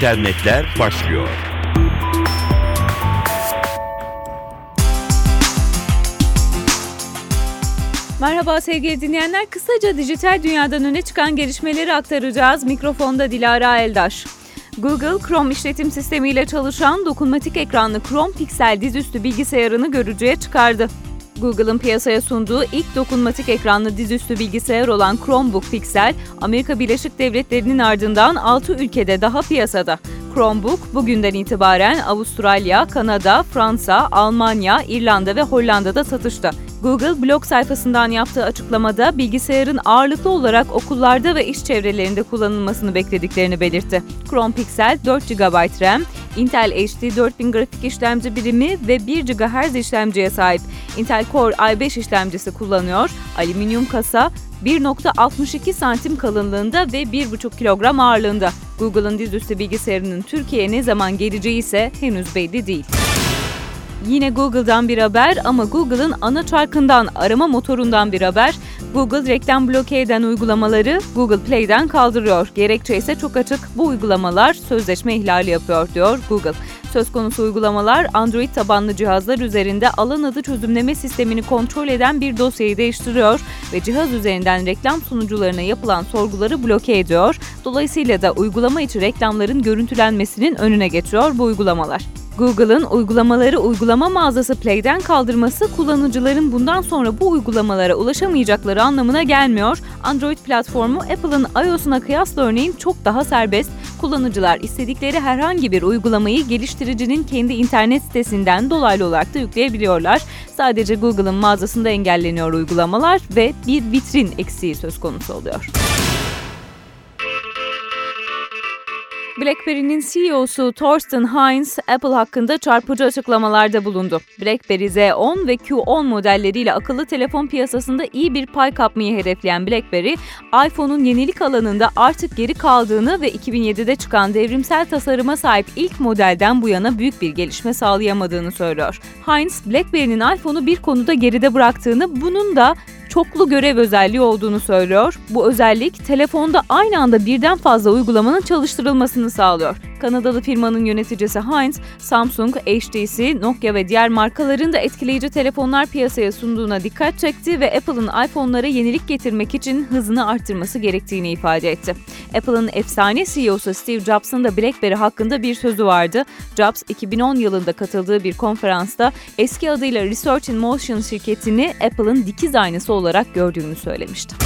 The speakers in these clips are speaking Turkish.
İnternetler başlıyor. Merhaba sevgili dinleyenler. Kısaca dijital dünyadan öne çıkan gelişmeleri aktaracağız. Mikrofonda Dilara Eldaş. Google Chrome işletim sistemiyle çalışan dokunmatik ekranlı Chrome Pixel dizüstü bilgisayarını görücüye çıkardı. Google'ın piyasaya sunduğu ilk dokunmatik ekranlı dizüstü bilgisayar olan Chromebook Pixel, Amerika Birleşik Devletleri'nin ardından 6 ülkede daha piyasada. Chromebook bugünden itibaren Avustralya, Kanada, Fransa, Almanya, İrlanda ve Hollanda'da satışta. Google blog sayfasından yaptığı açıklamada bilgisayarın ağırlıklı olarak okullarda ve iş çevrelerinde kullanılmasını beklediklerini belirtti. Chrome Pixel 4 GB RAM, Intel HD 4000 grafik işlemci birimi ve 1 GHz işlemciye sahip. Intel Core i5 işlemcisi kullanıyor. Alüminyum kasa, 1.62 santim kalınlığında ve 1.5 kilogram ağırlığında. Google'ın dizüstü bilgisayarının Türkiye'ye ne zaman geleceği ise henüz belli değil. Yine Google'dan bir haber ama Google'ın ana çarkından arama motorundan bir haber. Google reklam bloke eden uygulamaları Google Play'den kaldırıyor. Gerekçe ise çok açık. Bu uygulamalar sözleşme ihlali yapıyor diyor Google. Söz konusu uygulamalar Android tabanlı cihazlar üzerinde alan adı çözümleme sistemini kontrol eden bir dosyayı değiştiriyor ve cihaz üzerinden reklam sunucularına yapılan sorguları bloke ediyor. Dolayısıyla da uygulama içi reklamların görüntülenmesinin önüne geçiyor bu uygulamalar. Google'ın uygulamaları uygulama mağazası Play'den kaldırması kullanıcıların bundan sonra bu uygulamalara ulaşamayacakları anlamına gelmiyor. Android platformu Apple'ın iOS'una kıyasla örneğin çok daha serbest. Kullanıcılar istedikleri herhangi bir uygulamayı geliştiricinin kendi internet sitesinden dolaylı olarak da yükleyebiliyorlar. Sadece Google'ın mağazasında engelleniyor uygulamalar ve bir vitrin eksiği söz konusu oluyor. BlackBerry'nin CEO'su Thorsten Heinz, Apple hakkında çarpıcı açıklamalarda bulundu. BlackBerry Z10 ve Q10 modelleriyle akıllı telefon piyasasında iyi bir pay kapmayı hedefleyen BlackBerry, iPhone'un yenilik alanında artık geri kaldığını ve 2007'de çıkan devrimsel tasarıma sahip ilk modelden bu yana büyük bir gelişme sağlayamadığını söylüyor. Heinz, BlackBerry'nin iPhone'u bir konuda geride bıraktığını, bunun da çoklu görev özelliği olduğunu söylüyor. Bu özellik telefonda aynı anda birden fazla uygulamanın çalıştırılmasını sağlıyor. Kanadalı firmanın yöneticisi Heinz, Samsung, HTC, Nokia ve diğer markaların da etkileyici telefonlar piyasaya sunduğuna dikkat çekti ve Apple'ın iPhone'lara yenilik getirmek için hızını arttırması gerektiğini ifade etti. Apple'ın efsane CEO'su Steve Jobs'ın da BlackBerry hakkında bir sözü vardı. Jobs 2010 yılında katıldığı bir konferansta eski adıyla Research in Motion şirketini Apple'ın dikiz aynısı olarak gördüğünü söylemişti.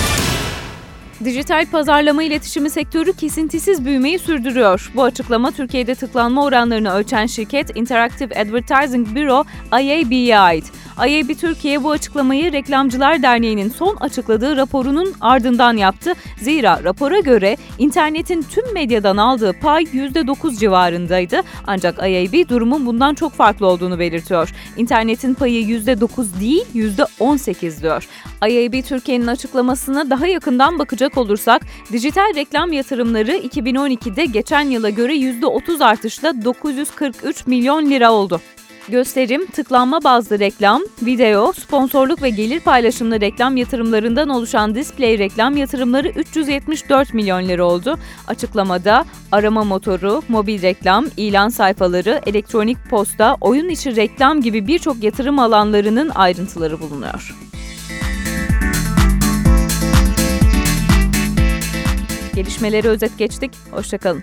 Dijital pazarlama iletişimi sektörü kesintisiz büyümeyi sürdürüyor. Bu açıklama Türkiye'de tıklanma oranlarını ölçen şirket Interactive Advertising Bureau IAB'ye ait. IAB Türkiye bu açıklamayı Reklamcılar Derneği'nin son açıkladığı raporunun ardından yaptı. Zira rapora göre internetin tüm medyadan aldığı pay %9 civarındaydı. Ancak IAB durumun bundan çok farklı olduğunu belirtiyor. İnternetin payı %9 değil %18 diyor. IAB Türkiye'nin açıklamasına daha yakından bakacak olursak dijital reklam yatırımları 2012'de geçen yıla göre %30 artışla 943 milyon lira oldu. Gösterim, tıklanma bazlı reklam, video, sponsorluk ve gelir paylaşımlı reklam yatırımlarından oluşan display reklam yatırımları 374 milyon lira oldu. Açıklamada arama motoru, mobil reklam, ilan sayfaları, elektronik posta, oyun içi reklam gibi birçok yatırım alanlarının ayrıntıları bulunuyor. Gelişmeleri özet geçtik. Hoşçakalın.